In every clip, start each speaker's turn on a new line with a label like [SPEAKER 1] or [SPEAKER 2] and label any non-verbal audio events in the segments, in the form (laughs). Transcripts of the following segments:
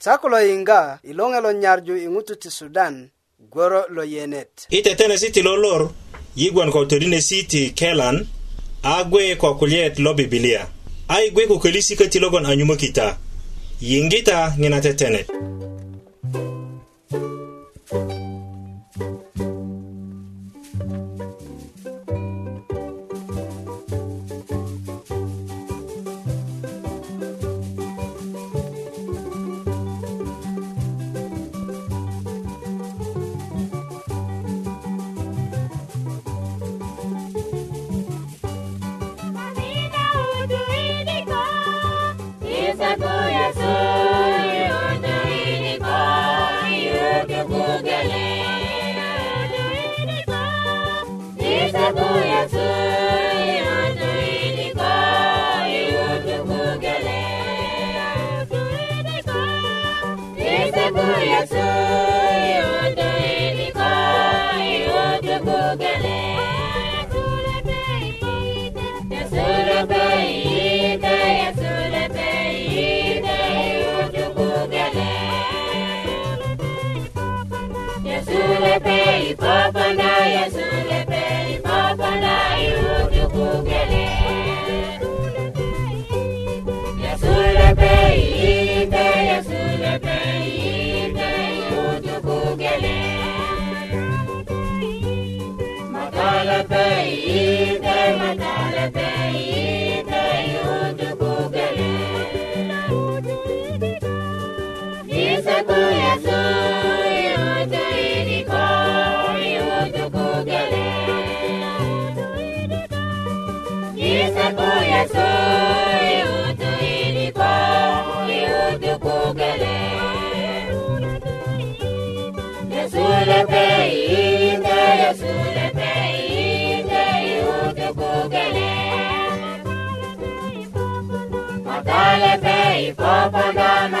[SPEAKER 1] Chako lo inga ilonge lo nyarju ingutu ti Sudan gworo lo yenet.
[SPEAKER 2] Ite tene siti lo lor yigwan kwa utodine siti kelan agwe kwa kuliet lo biblia. Ai gwe kukulisi kati logon anyumo kita. Yingita ngina tetenet. tene.
[SPEAKER 3] Jesus.
[SPEAKER 4] birthday
[SPEAKER 3] Ipopagana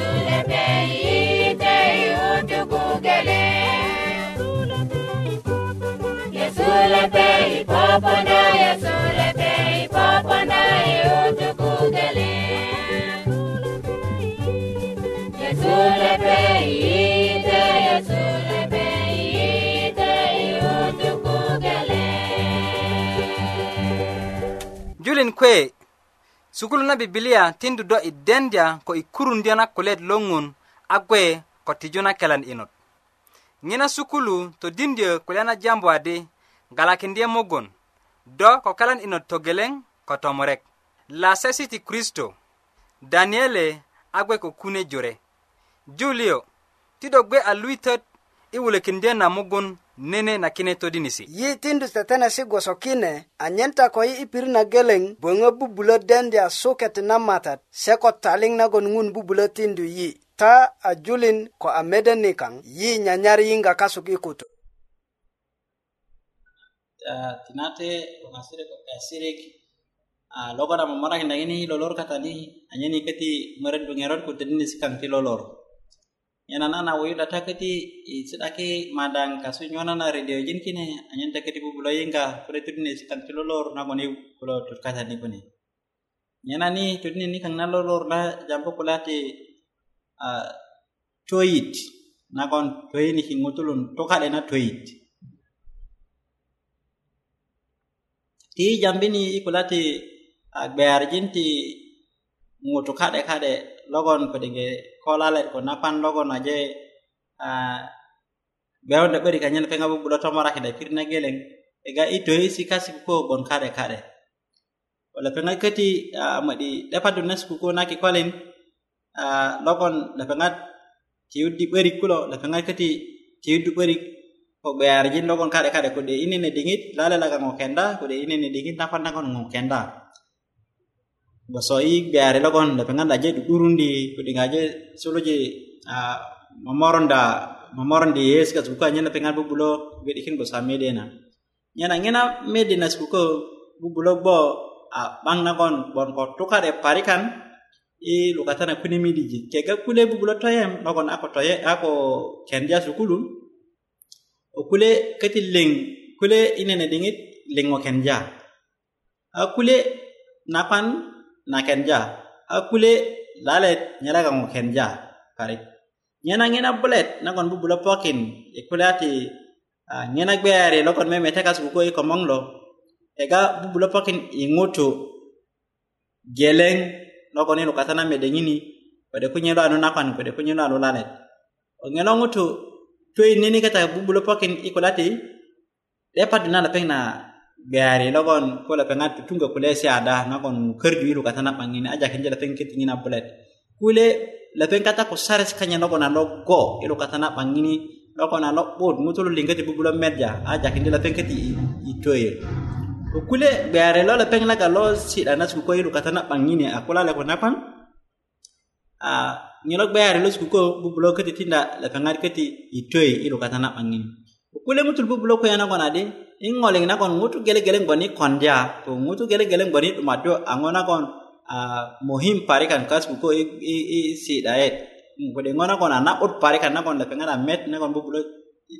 [SPEAKER 1] Julin kwe sukulu na bibilia tindu do i dendya ko i kurundyö na kulet ŋun a gwe ko tiju na kelan inot ŋina sukulu todindyö kulya na jambu adi ŋalakindye mugun do kokelan ino togeleŋ ko tomurek lasesi ti kristo daniele a gbe ko kune jore julio ti do gbe a luitot i wulekindye na mugun nene na kine todinisi
[SPEAKER 5] yi tindu tetenesi gwoso kine anyen ta ko yi i pirit na geleŋ böŋö bubulö dendi a suket na matat se ko taliŋ nagon ŋun bubulö tindu yi ta a julin ko a mede nikaŋ yi nyanyar yiŋga kasuk i kutu tinate wangasire ko eh, a logo na mamara hinda ini lolor kata ni hanya ni keti meren bengeron ku tedini sikang ti lolor yana nana na wayuda ta keti madang kasu nyona na radio jin kine hanya ta keti bubulo yenga kure tedini sikang ti lolor na ni kulo tur kata ni kuni yana ni tedini ni kang na lolor la jampo kulati toyit kon toyini hingutulun tokale na toyit hi jambini kulati agberjinti ŋutu ka'de ka'de logon kodinge kolale ko napan logon aje bewonde 'börik anyen peŋa bubulö tomorakinda pirit na geleŋ ega i toyesi kasi ko bon ka'de ka'de wala peŋa köti mödi 'depadu na sukuko na kikolin logon lepeŋat tiyuddi 'börik kulo lepeŋat köti tiyuddu 'börik ko be arjin dogon kade kade ko de ini ne dingit lala laga ngokenda ko de ini ne dingit tapan tangon ngokenda i be are logon da pengan je di urundi ko de ngaje solo je a momoron da momoron di yes ka suka nyana pengan bu bulo be dikin go same de na nyana ngena me de na bu bulo bo a bang na gon bon ko tuka de parikan i lukatana kunimi di kega kule bu bulo toyem logon ako toye ako kendia sukulum kule kati leng kule inene dingit lengo kenja a kule napan na kenja a kule lalet nyala ga ngo kenja kare nyena ngena bullet na kon bu bulo pokin e kule ati a nyena gbeare lo kon meme teka su ko e komonglo e ga bu bulo pokin i ngoto geleng lo kon e lo katana mede nyini pade kunyelo anu napan pade kunyelo anu lalet ngena ngoto toy ni kata bulo pokin ikulati e ya pat na pe na gari logon ko lapeng at tunga kule si ada na kon kerju kata na pangini aja kenja lapeng ni na bulet kule lapeng kata ko sares kanya logon na logo ilu kata na pangini logon na lobot mutulu lingkati bubulo media, aja kenja lapeng kiti ko kule gari lo lapeng laga lo si dana suko ilu kata na pangini akula lapeng na pang nyelo gbayari lo sukuko bubulo kati tinda la kangari kati itoi ilo katana pangini ukule mutu bubulo kwa yana kona di ingole ngina kon ngutu gele gele ngoni kondia ko ngutu gele gele ngoni tumadu angona kon mohim parikan kwa sukuko isi si daet ngode ngona kon anak ut parikan nakon la kangana met nakon bubulo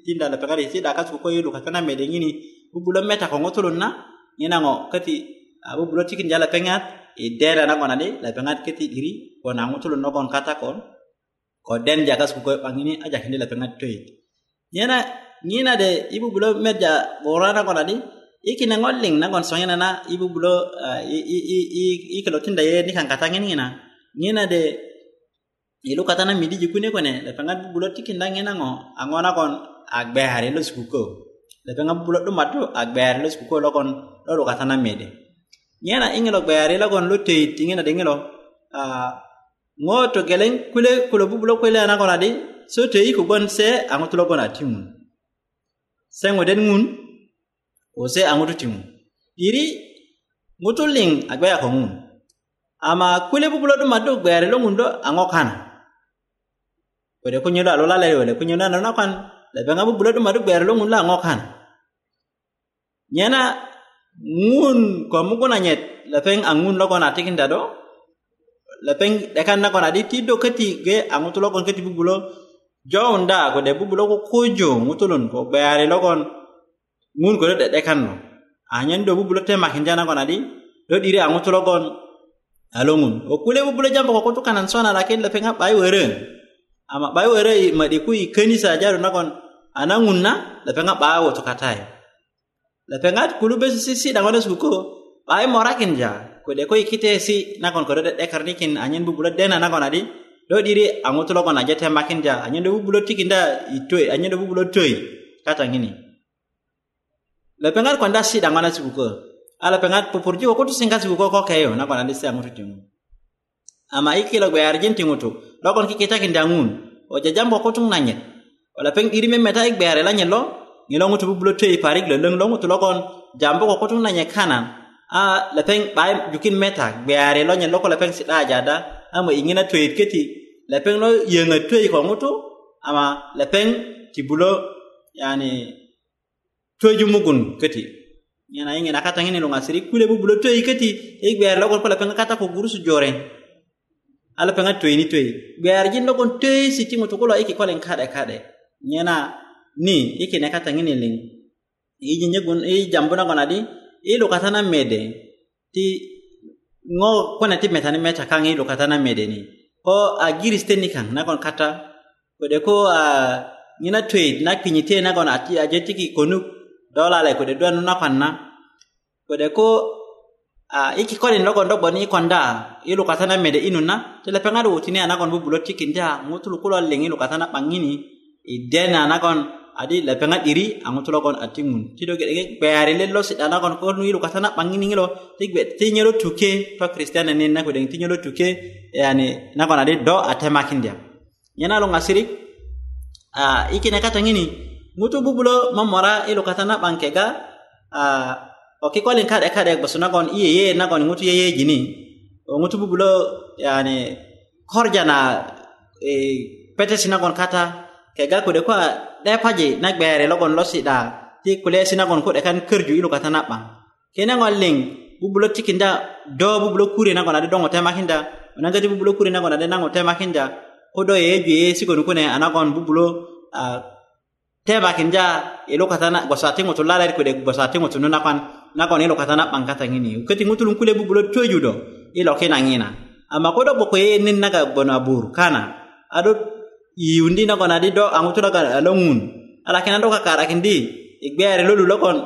[SPEAKER 5] tinda la kangari si daka sukuko ilo katana medengini bubulo meta kongotulun na ngina ngo kati bubulo tikin jala pengat i dera nagon adi lepeŋat köti giri ko na ŋutulu nogon kata ko ko den jagas kuko 'baŋini a jakindi lepeŋat töyit nyena ŋina de i bubulö medja gura nagon adi i kineŋot liŋ nagon soŋina na i bubulö i kilo tinda ye nikaŋ kata ŋiniŋina ŋina de i lukata na midiji kune kune lepeŋat bubulö tikinda ŋina ŋo a ŋo nagon a gbeyari losukuko lepeŋat bubulö 'dumaddu a gbeyari losukuko logon lo lukata na mede nyena inyalo bere la gon lute tinge na dingelo a ngoto geleng kule kulo bubulo kule na gona di so te iku gon se angoto lo gona timu se ngoden ngun o se angoto timu iri ngoto ling agwaya ko ngun ama kule bubulo do madu bere lo ngundo ango kana Kode kunyo da lola lele wole kunyo na nona kwan lebe ngabu bulo do madu bere lo ngundo ango kana nyena ngun ko ko na nyet mugunanyet lepeŋ a ko na tikin da do la kan na ko na di ti do kati ge a ŋutu logon köti jo jowunda kode bubulö kukuju ŋutulun ko ko ko jo lon lo kon ngun ko de de kan no a nyen do te ma jana ko na di do 'diri a ŋutu logon a loŋun ko kule bubulö jam ko ko to kanan sona la lepeŋ a 'bayi wore ama 'bayi wore ma mö'di ku i könisa jadu nagon a na ŋun na lepeŋ a 'ba wutu katayu la pengat kulu be si si dango des buku ai morakin ja ko de ko ikite si nakon ko de karnikin anyen bu bulat dena nakon adi do diri angutu lo kon aja tembakin ja anyen do bu bulat da itoi anyen bu bulat toi kata ngini la pengat ko ndasi si dango na buku ala pengat popurji ko tu singkat suku buku ko kayo na adi si angutu tingu ama iki lo gbe arjin tingutu lo kon kikita dangun o jajam ko tung nanyet wala peng iri memeta ik beare la lo ngilongo to bubulo to iparik le leng longo to logon jambo ko kotun na nyekana a lepeng bai jukin meta gbeare lo nyen loko lepeng sida jada ama ingina to keti lepeng lo yenga to ko ngoto ama lepeng tibulo yani to jumugun keti yana ingina kata ngini longa siri kule bubulo to keti igbeare e, lo ko lepeng kata ko gurusu joren ala penga to ini to gbeare jin lo kon to siti ngoto ko lo iki kolen kade kade nyena ni iki ne kata ngini ling i jinje gun i jambu na gona di i lu kata na mede ti ngo kona ti metani mecha kang i lu kata na mede ni ko a giri steni kang na gon kata ko de ko a ngina tui na kini te na gona ti a jeti ki konu dola le ko de duan na kwan na ko de ko a iki kore ni logon dobo ni ikonda i lu kata na mede inu na tele pengaru utini a na gon bubulo ti kinda ngutulu kulo lingi lu kata na pangini i dena na gon adi la penga diri angu tulo kon atimun tido ge ge bayare le lo sidana kon ko nu ilu katana pangini ngilo tigbe tinyelo tuke to kristian ne na ko deng tinyelo tuke yani na kon adi do atema kindia yana lo ngasiri a ikine kata ngini mutu bubulo mamora ilu katana bangkega a oke ko len kada kada basuna kon iye ye na kon mutu ye ye gini o mutu bubulo yani korjana e eh, pete sina kon kata kega ko de ko ɗe paje na gbere logon losiɗa ti kule sinagon kuɗe kan körju iluka ta naɓa kenagol liŋ bubulo tikinda do bubulo kuri nagon ade ɗoŋo temakinda onagati bubulo kuri nagon ade naŋo temakinda kodo yeyeju yeyesigon kune anagon bubulo uh, temakinja iluka ta gosa ti ŋutu laler kuɗe gosa ti ŋutu nunapan nagon iluka ta naɓaŋ kataŋini kati ŋutulun kule bubulo toju do ilo kinaŋina amma kodo boko yeyenin naga bono abur kana aɗo iundi nogon adi do aŋutu nogon loŋun alakin ado kakarakindi i gbeyari lolu logon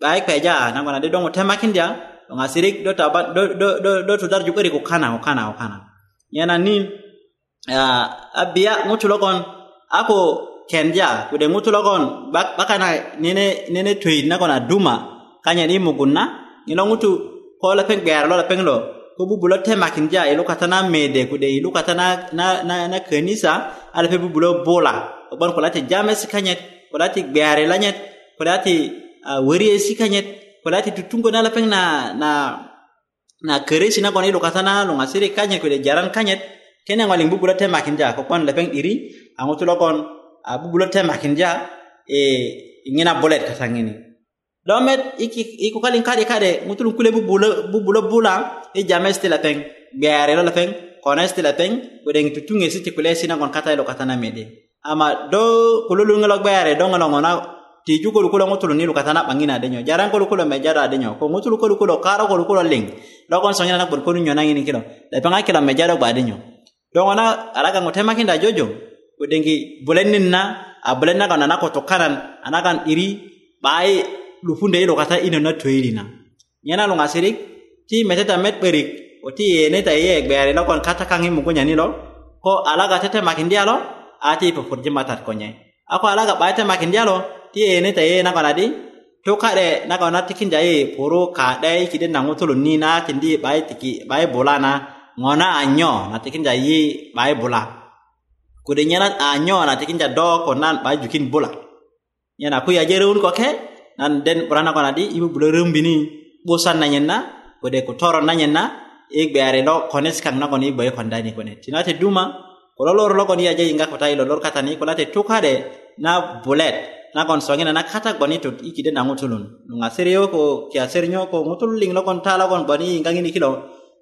[SPEAKER 5] 'bayi kpeja nagon adi do ŋutemakindi a do ŋasirik do taba do do do do tutarju 'börik ukana ukana ukana nyena ni a biya ŋutu logon ako kendya kude ŋutu logon 'bakana nene nene töyit nagon aduma kanyen i mugun na ni lo ŋutu ko lepeŋ gbeyari lo lepeŋ lo kubu bulotte makinja ilu katana mede kude ilu katana na na na kenisa, ala bu bulo bola ban te jame sikanyet te gbeare lanyet kolate ah, wari e sikanyet te tutungo na lapeng na na na kere sina kon ilu katana lunga ngasire kanyet kude jaran kanyet kene ngaling bu te makinja ko kon lapeng iri angotulo kon bu bulotte makinja e ingena bolet katangini donc mɛ iku kali kadi kade ŋutulu kule bubulo bula i jame siti la peŋ gbɛɛre lo la peŋ kɔnɛ siti la peŋ wedeŋ tutuŋe siti kule sina gon kata lo katana mede ama do kululu ŋelo gbɛɛre do ŋelo ŋona tiju kolu kulo ŋutulu nilu katana ɓaŋina de jaran kolu kulo mɛ jada de nyo ko ŋutulu kolu kulo karo kolu kulo liŋ logon soŋina na gbor konu nyo naŋini kilo la peŋ a kila mɛ jada gba de nyo do ŋona alaga ŋo temakinda jojo wedeŋgi bulennin na a bulen naga nana koto kanan anakan iri ɓaayi lufunde ido kata ino na tuilina nyana lo ngasirik ti meteta met berik oti ne ta ye gbere lo kon kata kangi mu kunya ni lo ko alaga tete makindia lo ati po furje matat konye ako alaga baite makindia lo ti e ne ta ye na kana di to kare na kana tikin jaye poro ka dai e kide na ngotolo ni na tindi bai e tiki bai bolana ngona anyo na tikin jaye bai bola kude nyana anyo na tikin ja do konan bai jukin bola nyana ku ya jereun ko ke nan den burana ko nadi ibu bulo rumbi ni bosan nanya na bode ko toro nanya na ik beare lo kones kan na koni boy kondani kone tinate duma ko lo lor lo koni aja inga kota ilo lor kata ni ko late tuka de na bulet na kon songi na kata koni tut ikide na ngutulun nunga serio ko kia serio ko ngutul ling lo kon tala kon bani inga ngini kilo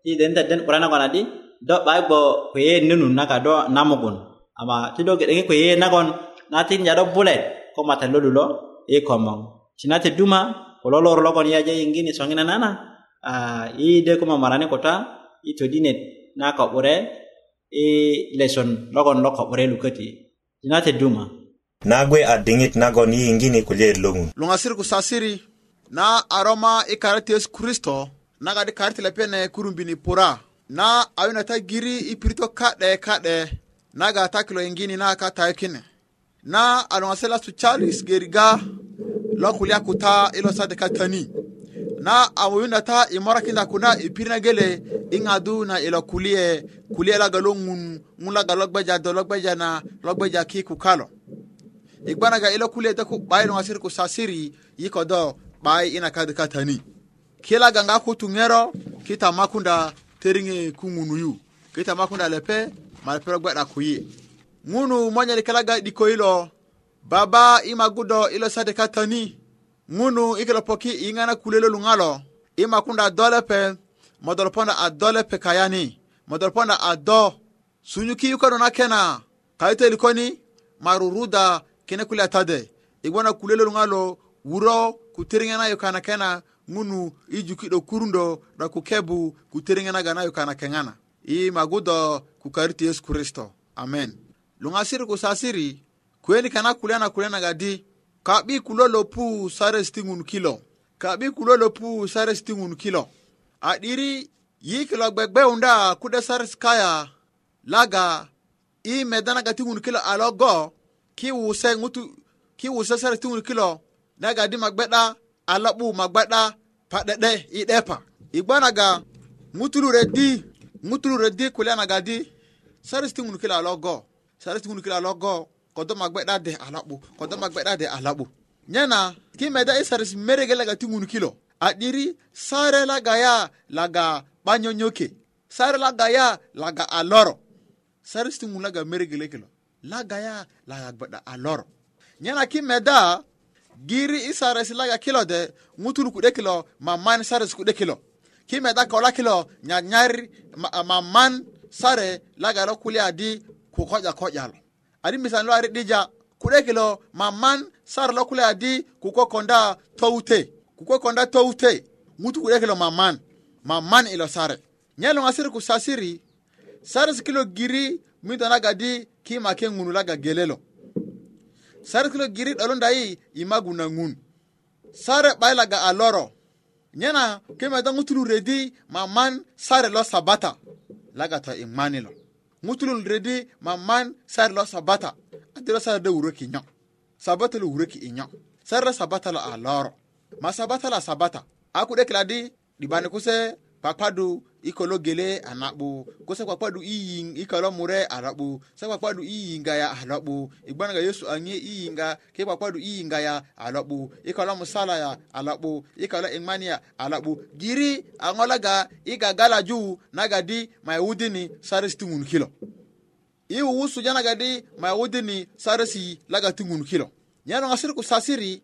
[SPEAKER 5] i den ta den burana ko nadi do bai bo kuye nunu na ka do namugun ama tido gede ngi kuye na kon natin jado bulet ko mata lo lulo i e komong sinate duma kolo lor logon yaje yingini songina nana uh, ah, i de kuma marani kota i todinet na ka ure i lesson logon lo ka ure lukati sinate duma
[SPEAKER 2] gwe a na nagon i yingini kulyer lungu
[SPEAKER 6] ku sasiri na aroma i na yesu kristo nagadi karati lepene kurumbini pura na awina ta giri i pirito ka'de ka'de naga ta kilo yingini na ka kine na su charles geriga lookulya kutaa ilo de katani na imara imarakinda kuna ipirna gele na ilo kulie kulie laga lo ŋun ŋun laga logbeja do logbeja na ja ki kukalo ga ilo kulie ta ku asir ku sasiri yiko do 'bayi ina kadika katani kila ganga kutu ŋero kita makunda teringe ku yu kita makunda lepe ma lepe logbe'da kuyi ŋunu monyeli likalaga 'diko yilo baba imagudo ilo sade katani ŋunu ikelo poki iŋana kule lo luŋalo imakunda adolepe modol ponda adolepe kayani modol ponda ado sunyuki yukano nakena kayiteli koni maruruda kine kule atade igwona kule lo luŋalo wuro kutiriŋena yukana kena ŋunu ijukido kurundo do kukebu kutiriŋenaga na yukana keŋana imagudo kukariti yesu kristo amen luŋasiri kusasiri kweni kana kulena kulena gadi kaɓi kulolo pu sares tiŋun kilo kaɓi kulolo pu sares tiŋun kilo aɗiri yi kilo gbegbewunda kuɗe sares kaya laga i medanaga tiŋun kilo alo go ki wuse ŋutu ki wuse sares tiŋun kilo nagadi magbeɗa ala ɓu magbeɗa paɗeɗe i ɗepa igbanaga ŋutulure di ŋutulure di kulenagadi sares tiŋun kilo alo go sares tiŋun kilo alo go kodoma gbeɗade alaɓo kodoma gbeɗade alaɓo nyana kimeda i sares merege laga ti ŋun kilo adiri sare laga ya laga banyonyoke sare laga ya laga aloro sares ti ŋun laga meregele kilo laga ya laga gbeɗa aloro nyana kimeda giri i sares laga kilo de ŋutul kuɗe kilo maman sares kude kilo kimeda kola kilo nyanyar maman ma sare laga lo kuli adi kukoƴa koƴalo adi misanilo ari 'dija ku'de kilo maman sar lo kule adi kuko konda toute kuko konda toute mutu ku'de kilo maman maman ilo sare nye ngasir ku sasiri saris kilo giri mito nagadi kima ke ŋunu laga gelelo lo kilo giri 'dolundayi imagu na ngun sare baila laga aloro nyana nyena kime do redi maman sare lo sabata laga to imanilo lo ŋutulul rede maman man lo sabata adira sar de wuro ki nyo sabata lo wuroki ki inyo sarra sabata lo a loro ma sabata la sabata aku de kladi dibane kuse pakpadu ikolo gele anabu ko sa kwakpadu iying ikalo mure arabu sa kwakpadu iyinga ya alabu igbana ga yesu anye iyinga ke kwakpadu iyinga ya alabu ikalo musala ya alabu ikalo imania alabu giri angola ga iga gala juu nagadi mayahudini sare stungun kilo iwu wusu janagadi mayahudini sare si laga tungun kilo nyano ku sasiri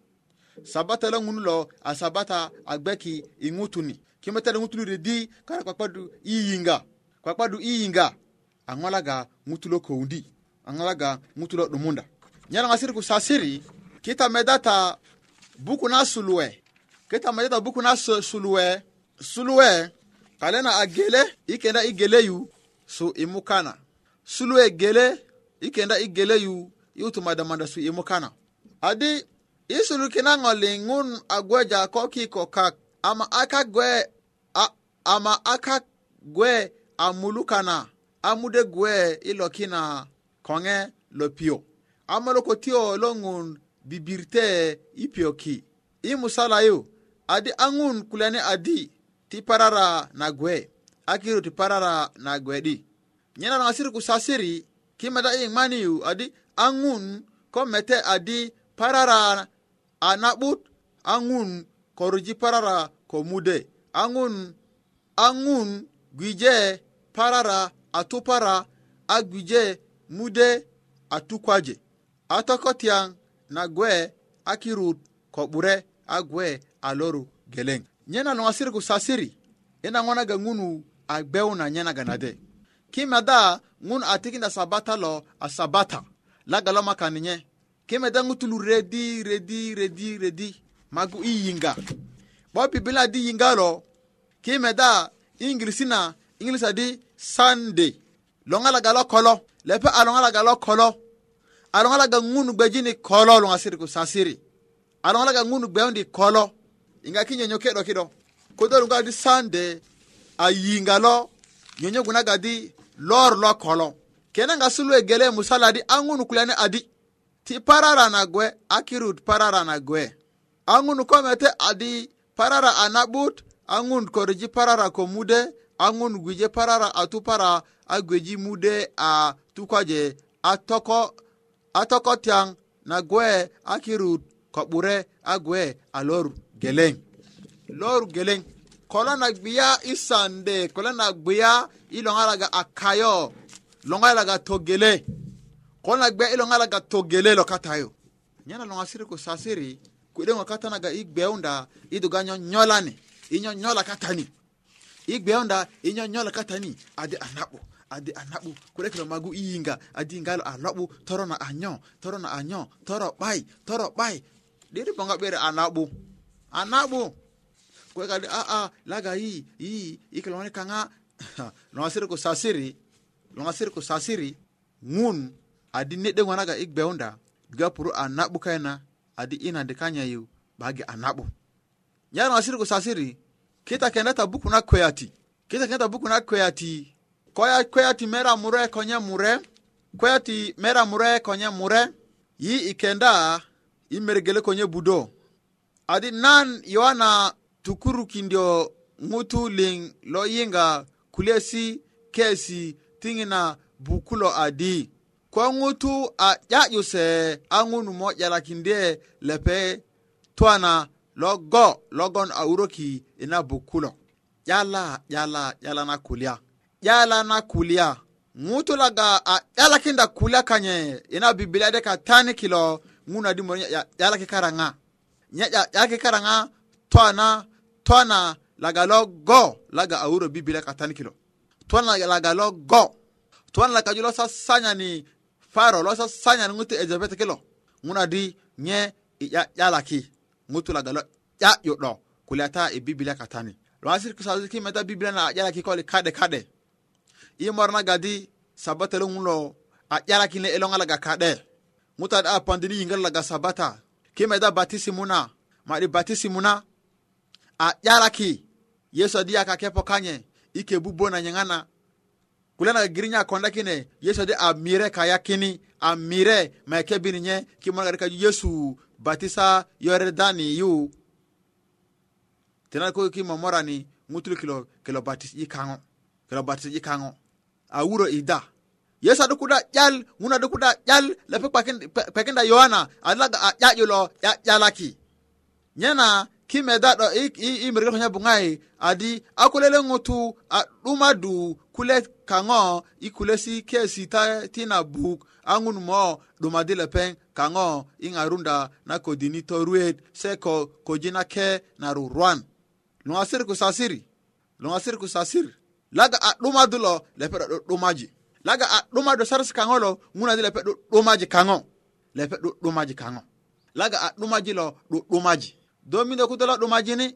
[SPEAKER 6] sabata la ŋun lo a sabata agbeki gbɛki i kimatala ŋutulude di kana kpakpadu i yinga kpakpadu i yinga a ŋalaga ŋutulo kowundi a 'dumunda nyalaŋa siriku sasiri kita medata buku na suluwe kita medata buku na suluwe suluwe kalena agele ikenda i kenda su imukana mukana suluwe gele ikenda igele i geleyu madamanda su imukana adi i sulukina ŋo liŋun a gweja ama a ama aka gwe amulukana amude gwe ilokina konge lopio amaloko tio lo ngun bibirte ipioki imusalayu adi angun kulene adi ti parara na gwe akiru ti parara na gwedi nyena ngasiri kusasiri kimeda imaniyu adi angun komete adi parara anabut angun koruji parara komude angun angun gwije parara atupara a agwije mude atukwaje atokotian na gwe akirut ko'bure agwe aloru geleng nyena no asirigu sasiri ina ŋonaga ŋunu a gbew na nyenaga nade kimeda ŋun a tikinda sabata lo a sabata lagalo makani nye kimeda ŋutulu redi redi redi redi magu i yiŋga 'bo bibila di yiŋga lo ki meda ingilisi na ingilisa di sande loŋalaga lokolo lepe a loŋalaga lokolo a loŋalaga ŋun gbejini kolo luŋasiri ku sasiri a loŋalaga ŋun gbeundi kolo inga ki nyonyo ke'do ki'do kodo luŋga di sande a yiŋga lo nyonyo gunaga di lor lokolo kenaŋasu lo egele musala di a ŋun kulyani adi ti parara na gwe a kirut parara na gwe a ŋun komete adi parara a na'but angun korji parara ko mude angun gwije parara atu para agweji mude a tukwaje atoko atoko tiang na gwe akirut ko'bure agwe a lor geleng lor geleng kola na gbiya i sande kola na gbiya i loŋalaga a kayo loŋalaga togele kola na gbiya i loŋalaga togele lo katayo nyana loŋasiri ko sasiri ku'deŋo katanaga i gbewunda i duga nyonyolani inyonyola katani igbeonda inyonyola katani adi anakpo adi anakpo kurekelo magu iyinga adi ingalo alokpo toro na anyo toro na anyo toro bai toro bai diri bonga bere anapo anakpo anakpo kurekadi aa laga yi yi ikilone kanga (laughs) longasiri ko sasiri longasiri ko sasiri ngun adi nede wanaga igbe onda gapuru anapo kaina adi ina dikanya yu bagi anapo yana asiri sasiri kita ta buku na kweati kita ta buku na kweati koya kweati mera mure konye mure kweati mera mure konye mure yi ikenda imeregele konye budo adi nan yowana tukurukindio ŋutu liŋ lo yiŋga kulesi kesi tingina bukulo adi kwa ŋutu a 'ya'yuse a ŋunu mo 'yalakindye lepe twana logo logon auroki ina bukulo yala yala yala na kulia yala na kulia ŋutu laga a kinda kulia kanye ina bibilia de ka tani kilo ŋuna dimo yalaki karaŋa yalaki karaŋa twana twana laga logo laga auro bibilia ka tani kilo twana laga logo go twana laga sa sanya ni faro lo sasanyani ŋutu ejebet kilo ŋuna di nye yalaki 'ya ƴaƴƴuɗo kulata e bibila katani lowasirki ki meta bibila na a ƴalaki kole ka'de i imorna gadi sabata lo ngulo a ƴalaki le elongalaga ka'de kaɗe nguta ɗa pandini yingal laga sabata kimeda batisi muna mari batisi muna a 'yalaki yesu adi yaka kepo kanye ike bubo na nyangana kulana girinya konda kine yesu adi mire kaya kini ma maekebini nye kimona gadi kaju yesu batisa yoredani yu tena ko ki momorani ŋutulu kilo kilo batis ikango kilo batis i kaŋo a wuro i yesu adu kuda 'yal ŋun adu kuda 'yal lepe kpekinda yoana alaga a 'ya'yu lo 'ya'yalaki nyena meda 'do i, i, i mirgil ko adi akulele kulele ŋutu a kule kaŋo ikulesi kesi ta tina buk angun mo ɗumadi lepeŋ kaŋo i ŋarunda na kodini toruet se ko koji na ke na ruruan luŋasir kusasiri luŋasir kusasir laga a ɗumadu lo lepe ɗo ɗumaji laga a ɗumado sarsi kaŋo lo ŋunadi lepe ɗo ɗumaji kaŋo lepe ɗo ɗumaji kaŋo laga a ɗumaji lo ɗo ɗumaji dominde kudola ɗumajini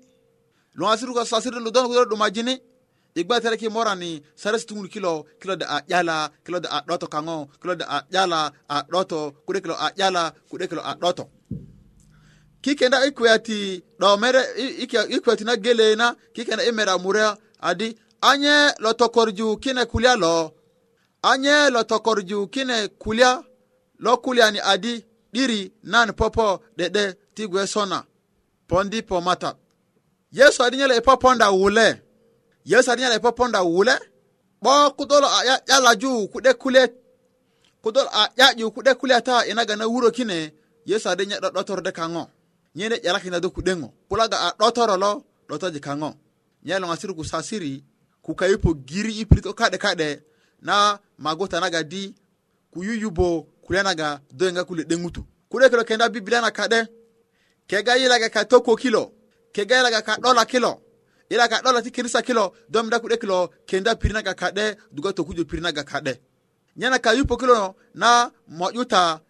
[SPEAKER 6] luŋasir kusasiri ludon kudola ɗumajini igbatere ki morani sarasitungur kilo kilo da a yala kilo da a doto kango kilo da a yala a doto kure kilo a yala kure kilo a doto kikenda ikuyati do mere ikuyati na gele na kikenda imera mure adi anye lotokorju kine kulia lo anye lotokorju kine kulia lo kulia ni adi diri nan popo dede tigwe sona pondi pomata yesu adinyele ipoponda wule yeesaniyana e ponda wule bo kudolo a ƴaƴalaju ya, ya kude kule Kudolo a ƴaƴu ya kude kule ta na wuro kine yeeso ade dotoro de kango nyene ƴalakinado kuɗeŋo kulaga a dotoro lo ɗotoji kango nyeloŋa siri ku sasiri giri i pirito kade na magota naga di kuyu yubo kule naga doenga kule dengutu, kude kilo kenda bibilia na kade kega yilaga ka kilo kega yilaga katola kilo ila ka ɗola ti kirisa kilo don mida kuɗe kilo kenda pirinaga kaɗe duga tokujo pirinaga kaɗe nyana ka yupo kilo no na moƴuta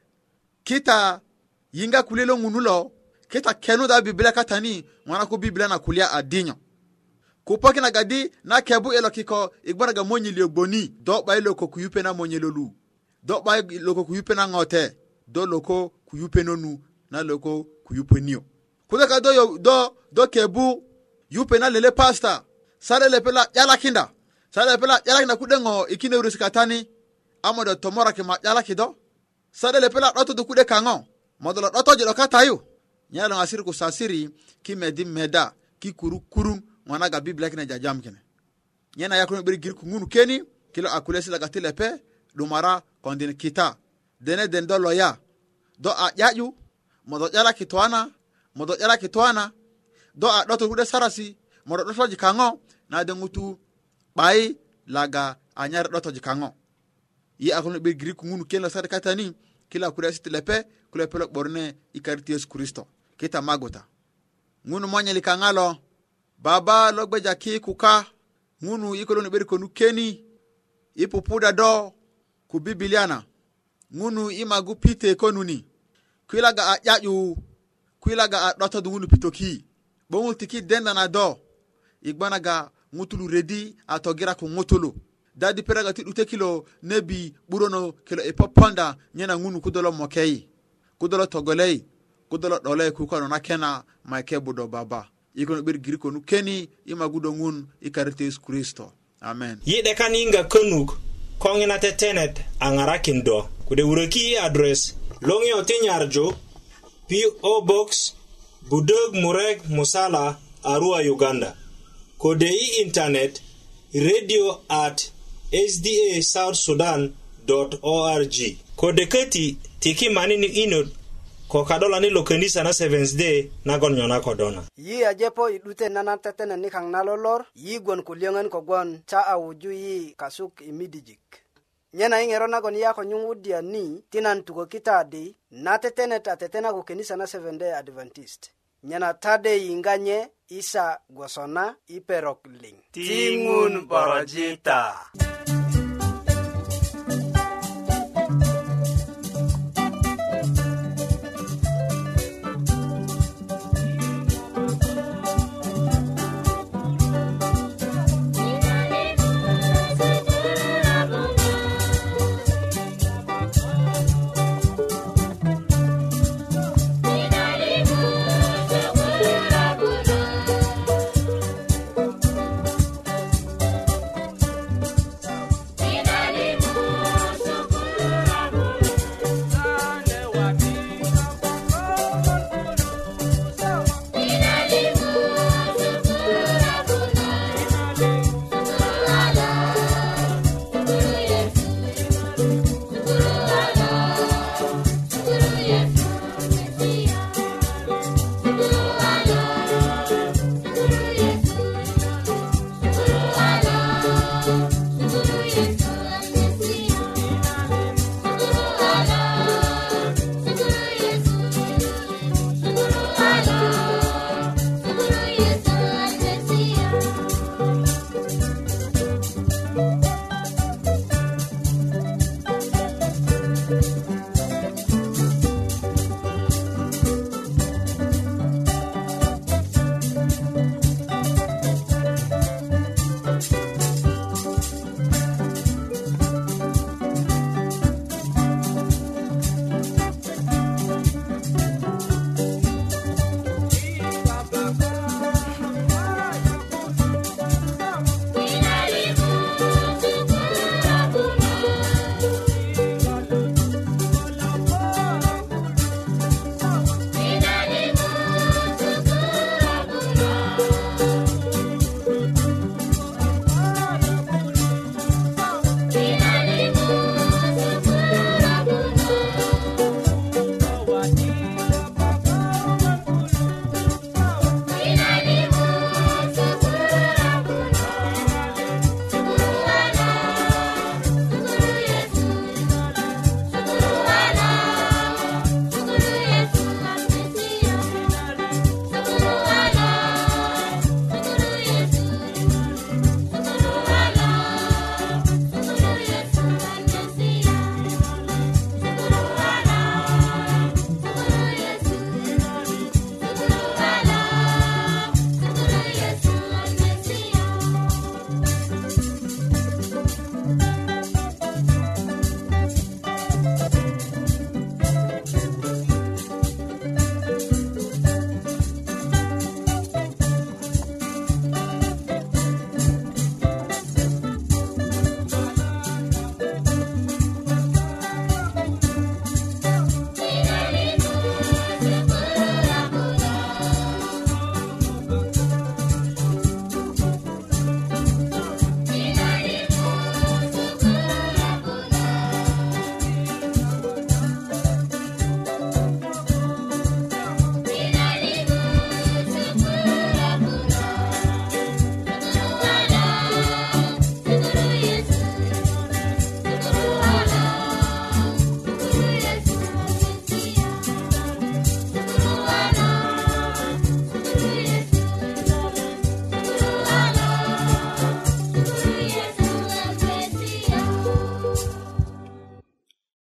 [SPEAKER 6] kita yinga kulelo ŋunu lo kita kenuda biblia katani ŋwana ku biblia na kulia a dinyo kupoki naga di na kebu ilo kiko igbonaga monyilio gboni do 'ba i loko kuyupe na monyelolu do 'ba i loko kuyupe na ŋote do loko kuyupe nonu na loko kuyupe niyo kudoka do, yo, do, do kebu yupena lele pasta sara pela la ƴalakinda sara lepe la ƴalakinda kuɗeŋo ikine wurisikatani amodo tomoraki ma ƴalakido sara lepe la ɗotodu kuɗe kaŋo modo lo ɗotoje ɗo katayu nyalo ŋasiri ku sasiri ki medi meda ki kuru mwana ga naga biblia kine jajam kine nyena yakunu 'biri gir kuŋunu keni kilo a kulesi laga pe lepe ɗumara kondin kita dene den do loya do a ƴaƴu modo ƴalaki toana modo ƴalaki toana do a 'doto kude sarasi moro 'dotoji kaŋo na de ŋutu 'bayi laga anyar 'dotoji kaŋo yi a kulo be girik ŋunu kien lo sari katani kilo kule si ti lepe kulo pelo 'borne i kariti yesu kristo kita maguta ŋunu monyeli kaŋa lo baba lo gbeja ki kuka ŋunu i kulo ni 'beri konu keni i pupuda do ku bibilia na ŋunu i magu pite konuni kwilaga a 'ya'yu kwilaga a 'dotodu ŋunu pitoki gboŋö tiki denda na do i gbanaga ŋutulu redi a togiraku ŋutulu dadi peraga ti 'dute kilo nebi 'burönö kilo i poponda nye na ŋunu kudolo mokeyi kudolo togolei kudolo 'dolei kukano na kena ma kebudo baba i kono 'beri girikonu keni i magudo ŋun i karit yesu kristo amen
[SPEAKER 2] yi'de kan yiŋga könuk koŋina tetenet a ŋarakin do kode wuröki i adres loŋiyo ti nyarju po box budög mureg musala arua uganda kode i intanet radio at sda south sudan org kode köti tiki manini inot ko kadolani lo kenisa na seventh day nagon nyona kodona
[SPEAKER 1] yi ajepo i 'dute nana tetene nikaŋ na lolor yi gwon kulyöŋön kogwon ta a wuju yi kasuk i midijik nyena i ŋero nagon yi a ko nyuŋwudya ni ti nan tukökita di na tetenet a tetena ko kenisa na seventh day adventist nyena tade yinganye isa gwosona iperok ling
[SPEAKER 2] tingun borojita. jita